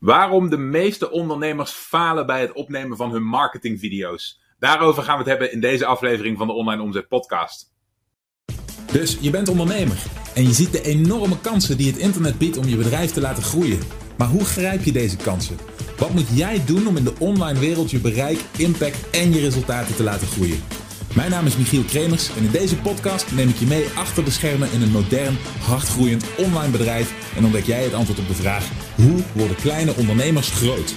Waarom de meeste ondernemers falen bij het opnemen van hun marketingvideo's. Daarover gaan we het hebben in deze aflevering van de Online Omzet Podcast. Dus je bent ondernemer en je ziet de enorme kansen die het internet biedt om je bedrijf te laten groeien. Maar hoe grijp je deze kansen? Wat moet jij doen om in de online wereld je bereik, impact en je resultaten te laten groeien? Mijn naam is Michiel Kremers en in deze podcast neem ik je mee achter de schermen in een modern, hardgroeiend online bedrijf en ontdek jij het antwoord op de vraag: hoe worden kleine ondernemers groot?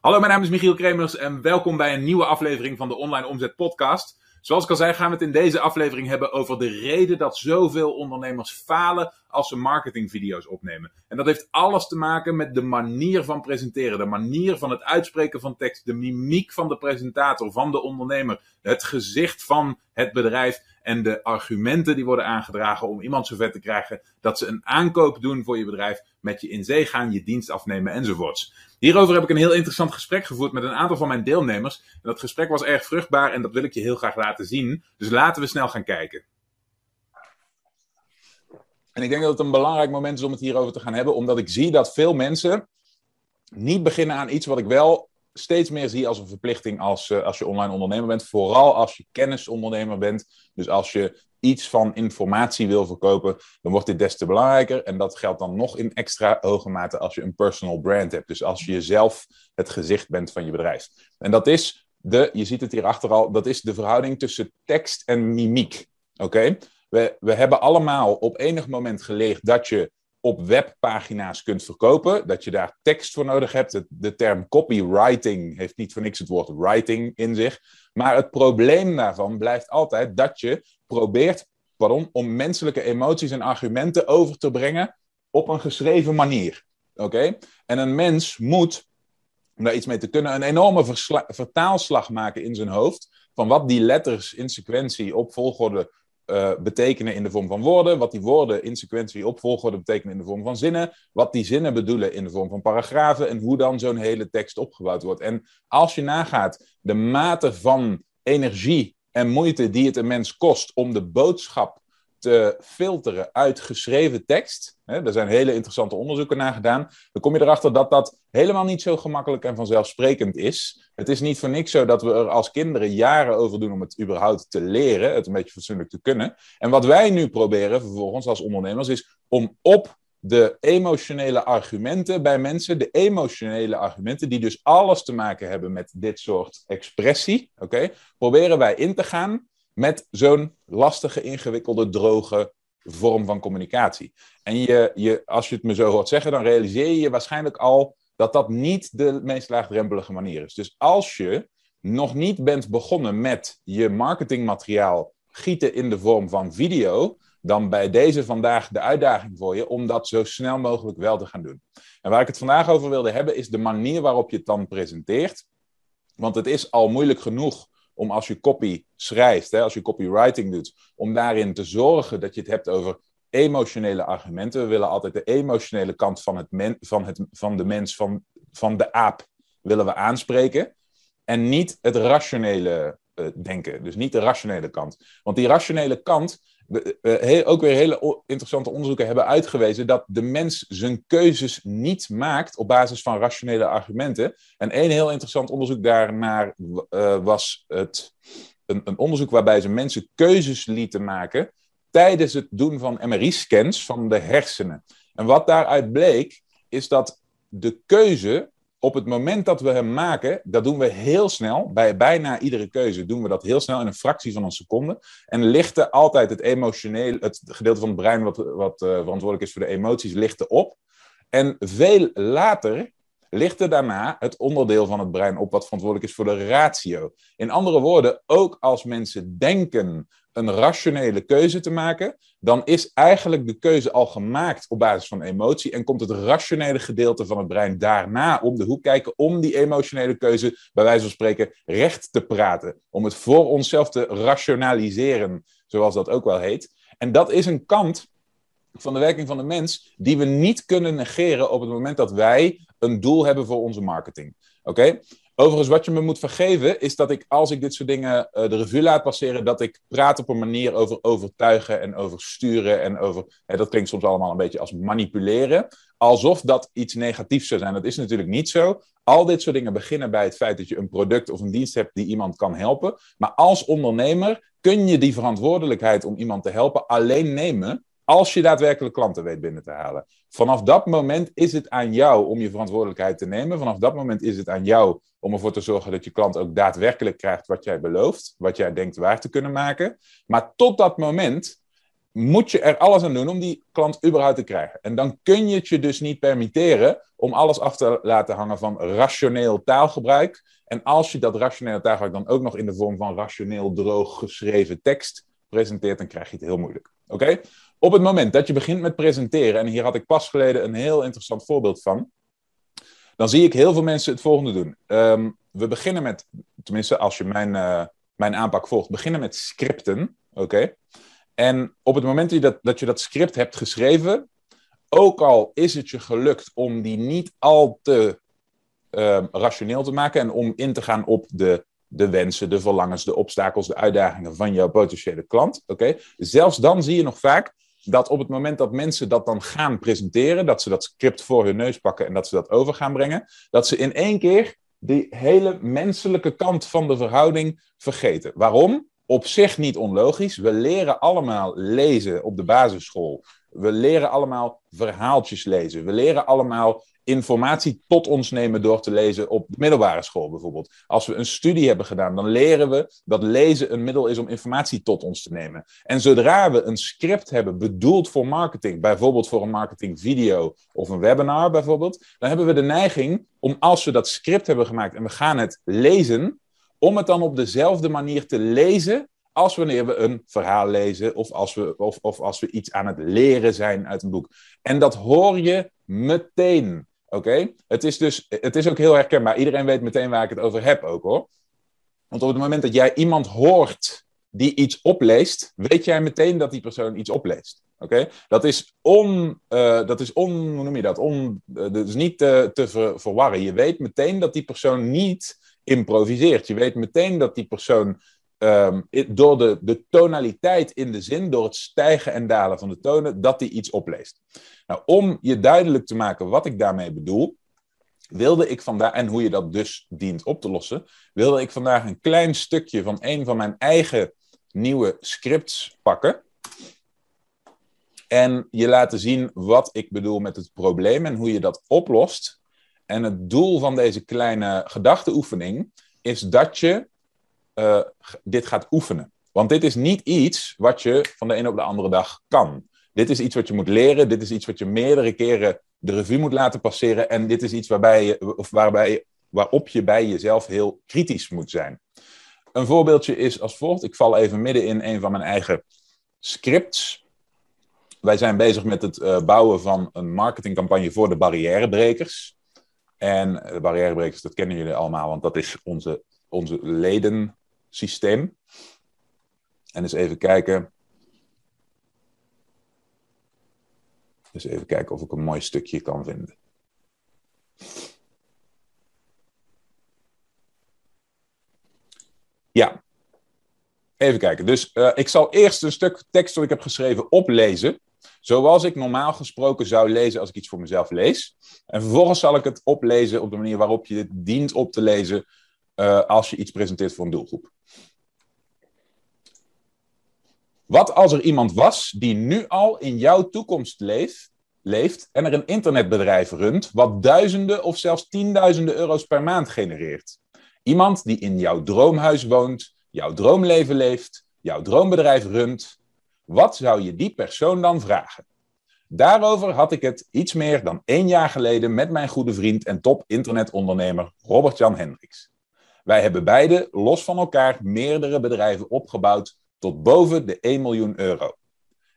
Hallo, mijn naam is Michiel Kremers en welkom bij een nieuwe aflevering van de Online Omzet Podcast. Zoals ik al zei, gaan we het in deze aflevering hebben over de reden dat zoveel ondernemers falen als ze marketingvideo's opnemen. En dat heeft alles te maken met de manier van presenteren, de manier van het uitspreken van tekst, de mimiek van de presentator, van de ondernemer, het gezicht van het bedrijf en de argumenten die worden aangedragen om iemand zover te krijgen dat ze een aankoop doen voor je bedrijf, met je in zee gaan, je dienst afnemen enzovoorts. Hierover heb ik een heel interessant gesprek gevoerd met een aantal van mijn deelnemers. En dat gesprek was erg vruchtbaar en dat wil ik je heel graag laten zien. Dus laten we snel gaan kijken. En ik denk dat het een belangrijk moment is om het hierover te gaan hebben, omdat ik zie dat veel mensen niet beginnen aan iets wat ik wel steeds meer zie als een verplichting als, uh, als je online ondernemer bent. Vooral als je kennisondernemer bent. Dus als je iets van informatie wil verkopen, dan wordt dit des te belangrijker. En dat geldt dan nog in extra hoge mate als je een personal brand hebt. Dus als je jezelf het gezicht bent van je bedrijf. En dat is de, je ziet het hierachter al, dat is de verhouding tussen tekst en mimiek. Oké? We, we hebben allemaal op enig moment geleerd dat je op webpagina's kunt verkopen, dat je daar tekst voor nodig hebt. De, term copywriting heeft niet voor niks het woord writing in zich. Maar het probleem daarvan blijft altijd dat je probeert pardon, om menselijke emoties en argumenten over te brengen op een geschreven manier. Oké? En een mens moet, om daar iets mee te kunnen, een enorme vertaalslag maken in zijn hoofd van wat die letters in sequentie op volgorde uh, betekenen in de vorm van woorden, wat die woorden in sequentie op volgorde betekenen in de vorm van zinnen, wat die zinnen bedoelen in de vorm van paragrafen en hoe dan zo'n hele tekst opgebouwd wordt. En als je nagaat de mate van energie en moeite die het een mens kost om de boodschap te filteren uit geschreven tekst. Hè, er zijn hele interessante onderzoeken naar gedaan. Dan kom je erachter dat dat helemaal niet zo gemakkelijk en vanzelfsprekend is. Het is niet voor niks zo dat we er als kinderen jaren over doen om het überhaupt te leren, het een beetje fatsoenlijk te kunnen. En wat wij nu proberen vervolgens als ondernemers is om op de emotionele argumenten bij mensen, de emotionele argumenten die dus alles te maken hebben met dit soort expressie, oké, proberen wij in te gaan met zo'n lastige, ingewikkelde, droge vorm van communicatie. En je, je, als je het me zo hoort zeggen, dan realiseer je je waarschijnlijk al dat dat niet de meest laagdrempelige manier is. Dus als je nog niet bent begonnen met je marketingmateriaal gieten in de vorm van video, dan bij deze vandaag de uitdaging voor je om dat zo snel mogelijk wel te gaan doen. En waar ik het vandaag over wilde hebben, is de manier waarop je het dan presenteert. Want het is al moeilijk genoeg om als je copy schrijft, hè, als je copywriting doet, om daarin te zorgen dat je het hebt over emotionele argumenten. We willen altijd de emotionele kant van, het van, het, van de mens, van, van de aap, willen we aanspreken. En niet het rationele uh, denken. Dus niet de rationele kant. Want die rationele kant, ook weer hele interessante onderzoeken hebben uitgewezen dat de mens zijn keuzes niet maakt op basis van rationele argumenten. En één heel interessant onderzoek daarnaar uh, was het, een, een, onderzoek waarbij ze mensen keuzes lieten maken tijdens het doen van MRI-scans van de hersenen. En wat daaruit bleek, is dat de keuze op het moment dat we hem maken, dat doen we heel snel. Bij bijna iedere keuze doen we dat heel snel in een fractie van een seconde. En lichten altijd het emotioneel, het gedeelte van het brein wat, wat uh, verantwoordelijk is voor de emoties, lichten op. En veel later lichten daarna het onderdeel van het brein op wat verantwoordelijk is voor de ratio. In andere woorden, ook als mensen denken een rationele keuze te maken, dan is eigenlijk de keuze al gemaakt op basis van emotie en komt het rationele gedeelte van het brein daarna om de hoek kijken om die emotionele keuze, bij wijze van spreken, recht te praten. Om het voor onszelf te rationaliseren, zoals dat ook wel heet. En dat is een kant van de werking van de mens die we niet kunnen negeren op het moment dat wij een doel hebben voor onze marketing. Oké? Overigens, wat je me moet vergeven, is dat ik als ik dit soort dingen uh, de revue laat passeren, dat ik praat op een manier over overtuigen en over sturen en over. Hè, dat klinkt soms allemaal een beetje als manipuleren. Alsof dat iets negatiefs zou zijn. Dat is natuurlijk niet zo. Al dit soort dingen beginnen bij het feit dat je een product of een dienst hebt die iemand kan helpen. Maar als ondernemer kun je die verantwoordelijkheid om iemand te helpen alleen nemen als je daadwerkelijk klanten weet binnen te halen. Vanaf dat moment is het aan jou om je verantwoordelijkheid te nemen. Vanaf dat moment is het aan jou om ervoor te zorgen dat je klant ook daadwerkelijk krijgt wat jij belooft, wat jij denkt waar te kunnen maken. Maar tot dat moment moet je er alles aan doen om die klant überhaupt te krijgen. En dan kun je het je dus niet permitteren om alles af te laten hangen van rationeel taalgebruik. En als je dat rationele taalgebruik dan ook nog in de vorm van rationeel droog geschreven tekst presenteert, dan krijg je het heel moeilijk. Oké? Op het moment dat je begint met presenteren, en hier had ik pas geleden een heel interessant voorbeeld van, dan zie ik heel veel mensen het volgende doen. Ehm, we beginnen met, tenminste als je mijn, uh, mijn aanpak volgt, beginnen met scripten. Oké? En op het moment dat je dat, je dat script hebt geschreven, ook al is het je gelukt om die niet al te uh, rationeel te maken en om in te gaan op de, de wensen, de verlangens, de obstakels, de uitdagingen van jouw potentiële klant. Oké? Zelfs dan zie je nog vaak dat op het moment dat mensen dat dan gaan presenteren, dat ze dat script voor hun neus pakken en dat ze dat over gaan brengen, dat ze in één keer die hele menselijke kant van de verhouding vergeten. Waarom? Op zich niet onlogisch. We leren allemaal lezen op de basisschool. We leren allemaal verhaaltjes lezen. We leren allemaal informatie tot ons nemen door te lezen op de middelbare school bijvoorbeeld. Als we een studie hebben gedaan, dan leren we dat lezen een middel is om informatie tot ons te nemen. En zodra we een script hebben bedoeld voor marketing, bijvoorbeeld voor een marketingvideo of een webinar bijvoorbeeld, dan hebben we de neiging om als we dat script hebben gemaakt en we gaan het lezen, om het dan op dezelfde manier te lezen als wanneer we een verhaal lezen of als we, of, of als we iets aan het leren zijn uit een boek. En dat hoor je meteen. Oké? Het is dus, het is ook heel herkenbaar. Iedereen weet meteen waar ik het over heb ook hoor. Want op het moment dat jij iemand hoort die iets opleest, weet jij meteen dat die persoon iets opleest. Oké? Dat is on, uh, dat is on, hoe noem je dat? On, uh, dat is niet te, te ver, verwarren. Je weet meteen dat die persoon niet improviseert. Je weet meteen dat die persoon um, door de, de tonaliteit in de zin, door het stijgen en dalen van de tonen, dat die iets opleest. Nou, om je duidelijk te maken wat ik daarmee bedoel, wilde ik vandaag, en hoe je dat dus dient op te lossen, wilde ik vandaag een klein stukje van een van mijn eigen nieuwe scripts pakken. En je laten zien wat ik bedoel met het probleem en hoe je dat oplost. En het doel van deze kleine gedachteoefening is dat je uh, dit gaat oefenen. Want dit is niet iets wat je van de ene op de andere dag kan. Dit is iets wat je moet leren. Dit is iets wat je meerdere keren de revue moet laten passeren. En dit is iets waarbij je, of waarbij, waarop je bij jezelf heel kritisch moet zijn. Een voorbeeldje is als volgt. Ik val even midden in een van mijn eigen scripts. Wij zijn bezig met het uh, bouwen van een marketingcampagne voor de barrièrebrekers. En de barrièrebrekers, dat kennen jullie allemaal, want dat is onze, onze ledensysteem. En eens even kijken. Dus even kijken of ik een mooi stukje kan vinden. Ja, even kijken. Dus uh, ik zal eerst een stuk tekst dat ik heb geschreven oplezen. Zoals ik normaal gesproken zou lezen als ik iets voor mezelf lees. En vervolgens zal ik het oplezen op de manier waarop je het dient op te lezen uh, als je iets presenteert voor een doelgroep. Wat als er iemand was die nu al in jouw toekomst leeft, leeft en er een internetbedrijf runt wat duizenden of zelfs tienduizenden euro's per maand genereert? Iemand die in jouw droomhuis woont, jouw droomleven leeft, jouw droombedrijf runt. Wat zou je die persoon dan vragen? Daarover had ik het iets meer dan één jaar geleden met mijn goede vriend en top internetondernemer Robert-Jan Hendricks. Wij hebben beide los van elkaar meerdere bedrijven opgebouwd tot boven de 1 miljoen euro.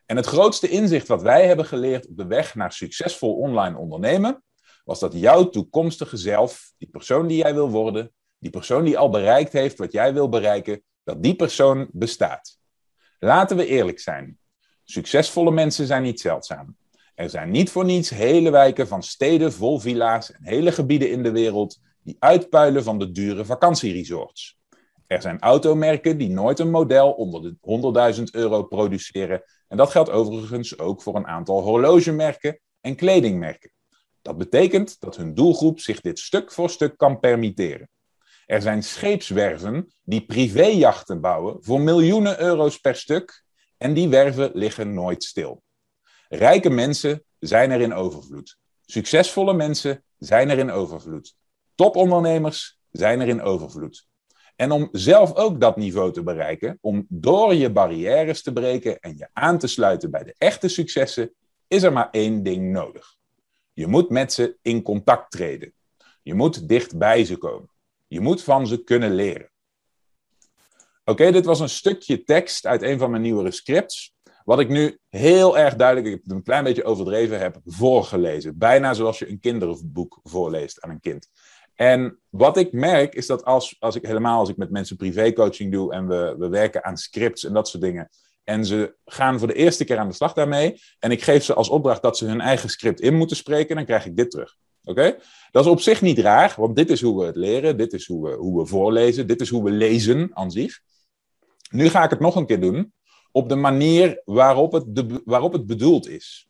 En het grootste inzicht wat wij hebben geleerd op de weg naar succesvol online ondernemen, was dat jouw toekomstige zelf, die persoon die jij wil worden, die persoon die al bereikt heeft wat jij wil bereiken, dat die persoon bestaat. Laten we eerlijk zijn. Succesvolle mensen zijn niet zeldzaam. Er zijn niet voor niets hele wijken van steden vol villa's en hele gebieden in de wereld die uitpuilen van de dure vakantieresorts. Er zijn automerken die nooit een model onder de 100.000 euro produceren. En dat geldt overigens ook voor een aantal horlogemerken en kledingmerken. Dat betekent dat hun doelgroep zich dit stuk voor stuk kan permitteren. Er zijn scheepswerven die privéjachten bouwen voor miljoenen euro's per stuk en die werven liggen nooit stil. Rijke mensen zijn er in overvloed. Succesvolle mensen zijn er in overvloed. Topondernemers zijn er in overvloed. En om zelf ook dat niveau te bereiken, om door je barrières te breken en je aan te sluiten bij de echte successen, is er maar één ding nodig. Je moet met ze in contact treden. Je moet dicht bij ze komen. Je moet van ze kunnen leren. Oké, dit was een stukje tekst uit een van mijn nieuwere scripts. Wat ik nu heel erg duidelijk, ik heb het een klein beetje overdreven, heb voorgelezen. Bijna zoals je een kinderboek voorleest aan een kind. En wat ik merk is dat als, als ik helemaal als ik met mensen privécoaching doe en we, we werken aan scripts en dat soort dingen. En ze gaan voor de eerste keer aan de slag daarmee. En ik geef ze als opdracht dat ze hun eigen script in moeten spreken. Dan krijg ik dit terug. Oké? Dat is op zich niet raar, want dit is hoe we het leren. Dit is hoe we, hoe we voorlezen. Dit is hoe we lezen aan zich. Nu ga ik het nog een keer doen. Op de manier waarop het, de, waarop het bedoeld is.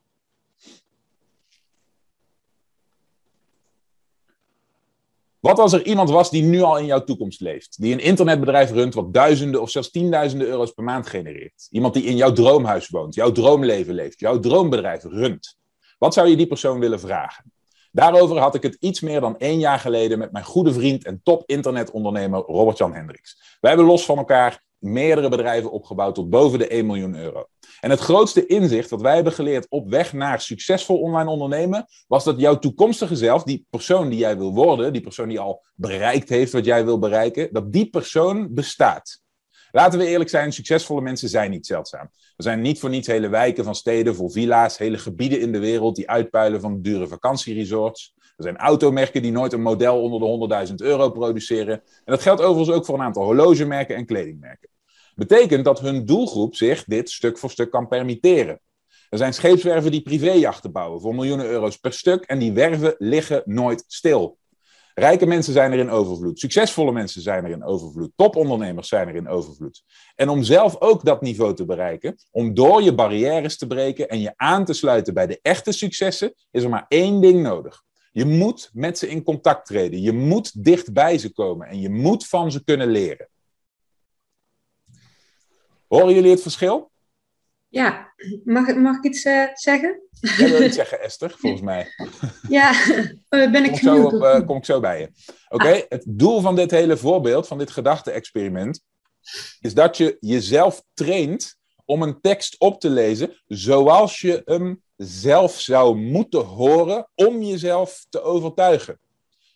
Wat als er iemand was die nu al in jouw toekomst leeft? Die een internetbedrijf runt wat duizenden of zelfs tienduizenden euro's per maand genereert. Iemand die in jouw droomhuis woont, jouw droomleven leeft, jouw droombedrijf runt. Wat zou je die persoon willen vragen? Daarover had ik het iets meer dan één jaar geleden met mijn goede vriend en top internetondernemer Robert-Jan Hendricks. Wij hebben los van elkaar meerdere bedrijven opgebouwd tot boven de 1 miljoen euro. En het grootste inzicht dat wij hebben geleerd op weg naar succesvol online ondernemen, was dat jouw toekomstige zelf, die persoon die jij wil worden, die persoon die al bereikt heeft wat jij wil bereiken, dat die persoon bestaat. Laten we eerlijk zijn, succesvolle mensen zijn niet zeldzaam. Er zijn niet voor niets hele wijken van steden vol villa's, hele gebieden in de wereld die uitpuilen van dure vakantieresorts. Er zijn automerken die nooit een model onder de 100.000 euro produceren. En dat geldt overigens ook voor een aantal horlogemerken en kledingmerken. Betekent dat hun doelgroep zich dit stuk voor stuk kan permitteren. Er zijn scheepswerven die privéjachten bouwen voor miljoenen euro's per stuk en die werven liggen nooit stil. Rijke mensen zijn er in overvloed. Succesvolle mensen zijn er in overvloed. Topondernemers zijn er in overvloed. En om zelf ook dat niveau te bereiken, om door je barrières te breken en je aan te sluiten bij de echte successen, is er maar één ding nodig. Je moet met ze in contact treden. Je moet dicht bij ze komen en je moet van ze kunnen leren. Horen jullie het verschil? Ja, mag, mag ik iets uh, zeggen? Jij wil iets zeggen, Esther, volgens mij. Ja, uh, ben ik kom ik, zo op, uh, kom ik zo bij je. Oké, okay? ah. het doel van dit hele voorbeeld, van dit gedachte-experiment, is dat je jezelf traint om een tekst op te lezen zoals je hem zelf zou moeten horen om jezelf te overtuigen.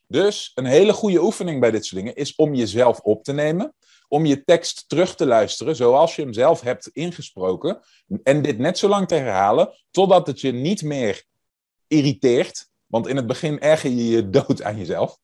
Dus een hele goede oefening bij dit soort dingen is om jezelf op te nemen om je tekst terug te luisteren zoals je hem zelf hebt ingesproken. En dit net zo lang te herhalen totdat het je niet meer irriteert. Want in het begin erger je je dood aan jezelf.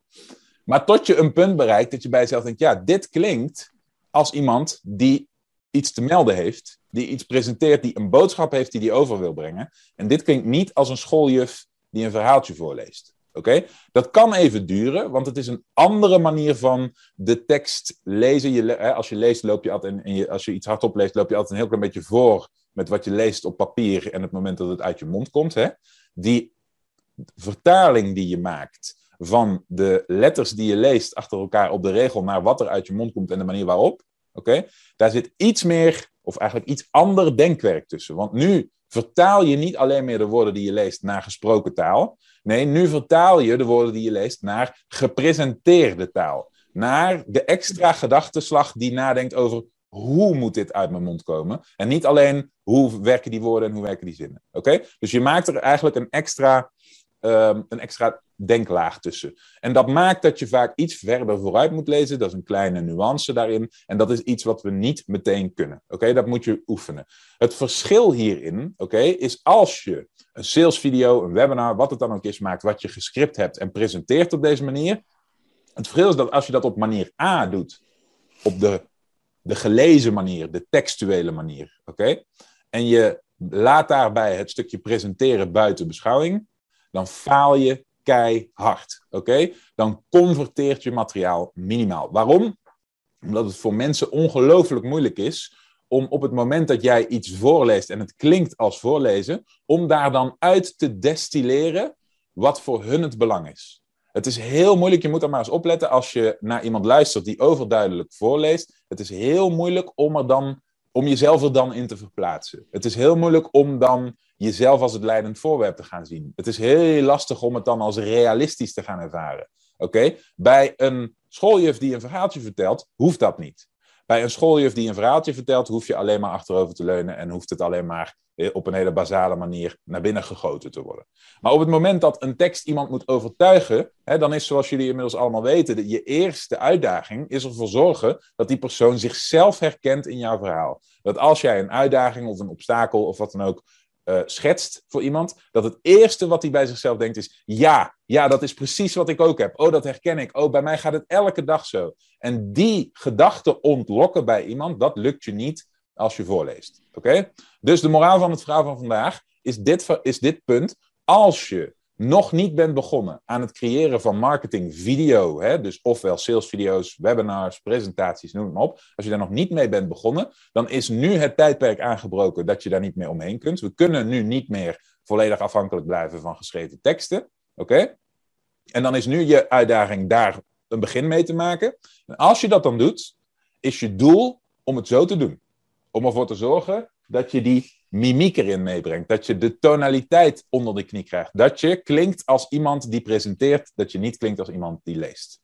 Maar tot je een punt bereikt dat je bij jezelf denkt: ja, dit klinkt als iemand die iets te melden heeft, die iets presenteert, die een boodschap heeft die die over wil brengen. En dit klinkt niet als een schooljuf die een verhaaltje voorleest. Oké? Dat kan even duren, want het is een andere manier van de tekst lezen. Je, hè, als je leest, loop je altijd, en je, als je iets hardop leest, loop je altijd een heel klein beetje voor met wat je leest op papier en het moment dat het uit je mond komt. Hè? Die vertaling die je maakt van de letters die je leest achter elkaar op de regel naar wat er uit je mond komt en de manier waarop. Oké? Daar zit iets meer, of eigenlijk iets ander denkwerk tussen. Want nu vertaal je niet alleen meer de woorden die je leest naar gesproken taal. Nee, nu vertaal je de woorden die je leest naar gepresenteerde taal. Naar de extra gedachtenslag die nadenkt over hoe moet dit uit mijn mond komen. En niet alleen hoe werken die woorden en hoe werken die zinnen. Oké? Dus je maakt er eigenlijk een extra, um, een extra denklaag tussen. En dat maakt dat je vaak iets verder vooruit moet lezen. Dat is een kleine nuance daarin. En dat is iets wat we niet meteen kunnen. Oké, dat moet je oefenen. Het verschil hierin, oké, is als je een salesvideo, een webinar, wat het dan ook is, maakt, wat je gescript hebt en presenteert op deze manier. Het verschil is dat als je dat op manier A doet, op de, de gelezen manier, de textuele manier, oké, en je laat daarbij het stukje presenteren buiten beschouwing, dan faal je keihard. Oké? Dan converteert je materiaal minimaal. Waarom? Omdat het voor mensen ongelooflijk moeilijk is om op het moment dat jij iets voorleest en het klinkt als voorlezen, om daar dan uit te destilleren wat voor hun het belang is. Het is heel moeilijk, je moet er maar eens opletten als je naar iemand luistert die overduidelijk voorleest. Het is heel moeilijk om, er dan, om jezelf er dan in te verplaatsen. Het is heel moeilijk om dan jezelf als het leidend voorwerp te gaan zien. Het is heel lastig om het dan als realistisch te gaan ervaren. Oké? Bij een schooljuf die een verhaaltje vertelt, hoeft dat niet. Bij een schooljuf die een verhaaltje vertelt, hoef je alleen maar achterover te leunen en hoeft het alleen maar eh, op een hele basale manier naar binnen gegoten te worden. Maar op het moment dat een tekst iemand moet overtuigen, hè, dan is zoals jullie inmiddels allemaal weten, de, je eerste uitdaging is ervoor zorgen dat die persoon zichzelf herkent in jouw verhaal. Dat als jij een uitdaging of een obstakel of wat dan ook uh, schetst voor iemand, dat het eerste wat hij bij zichzelf denkt is: ja, ja, dat is precies wat ik ook heb. Oh, dat herken ik. Oh, bij mij gaat het elke dag zo. En die gedachte ontlokken bij iemand, dat lukt je niet als je voorleest. Oké? Dus de moraal van het verhaal van vandaag is dit, is dit punt. Als je nog niet bent begonnen aan het creëren van marketing video, hè, dus ofwel salesvideo's, webinars, presentaties, noem het maar op. Als je daar nog niet mee bent begonnen, dan is nu het tijdperk aangebroken dat je daar niet meer omheen kunt. We kunnen nu niet meer volledig afhankelijk blijven van geschreven teksten. Oké? En dan is nu je uitdaging daar een begin mee te maken. En als je dat dan doet, is je doel om het zo te doen. Om ervoor te zorgen dat je die mimiek erin meebrengt. Dat je de tonaliteit onder de knie krijgt. Dat je klinkt als iemand die presenteert, dat je niet klinkt als iemand die leest.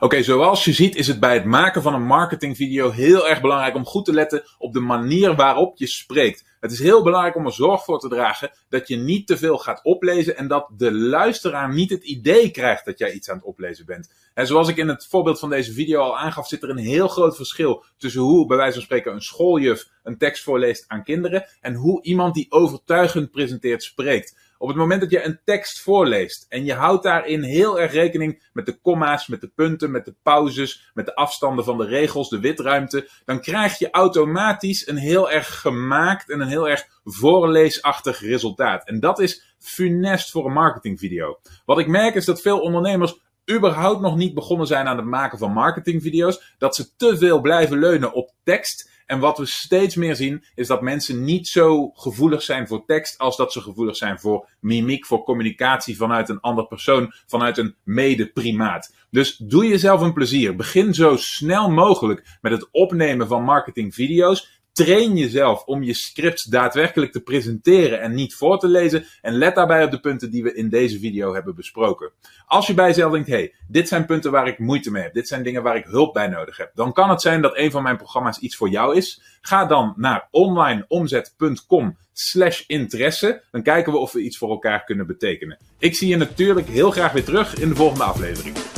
Oké, zoals je ziet is het bij het maken van een marketingvideo heel erg belangrijk om goed te letten op de manier waarop je spreekt. Het is heel belangrijk om er zorg voor te dragen dat je niet te veel gaat oplezen en dat de luisteraar niet het idee krijgt dat jij iets aan het oplezen bent. En zoals ik in het voorbeeld van deze video al aangaf, zit er een heel groot verschil tussen hoe bij wijze van spreken een schooljuf een tekst voorleest aan kinderen en hoe iemand die overtuigend presenteert spreekt. Op het moment dat je een tekst voorleest en je houdt daarin heel erg rekening met de komma's, met de punten, met de pauzes, met de afstanden van de regels, de witruimte, dan krijg je automatisch een heel erg gemaakt en een heel erg voorleesachtig resultaat. En dat is funest voor een marketingvideo. Wat ik merk is dat veel ondernemers überhaupt nog niet begonnen zijn aan het maken van marketingvideo's, dat ze te veel blijven leunen op tekst en wat we steeds meer zien, is dat mensen niet zo gevoelig zijn voor tekst als dat ze gevoelig zijn voor mimiek, voor communicatie vanuit een ander persoon, vanuit een mede-primaat. Dus doe jezelf een plezier. Begin zo snel mogelijk met het opnemen van marketingvideo's train jezelf om je scripts daadwerkelijk te presenteren en niet voor te lezen. En let daarbij op de punten die we in deze video hebben besproken. Als je bij jezelf denkt, hey, dit zijn punten waar ik moeite mee heb. Dit zijn dingen waar ik hulp bij nodig heb. Dan kan het zijn dat een van mijn programma's iets voor jou is. Ga dan naar onlineomzet.com slash interesse. Dan kijken we of we iets voor elkaar kunnen betekenen. Ik zie je natuurlijk heel graag weer terug in de volgende aflevering.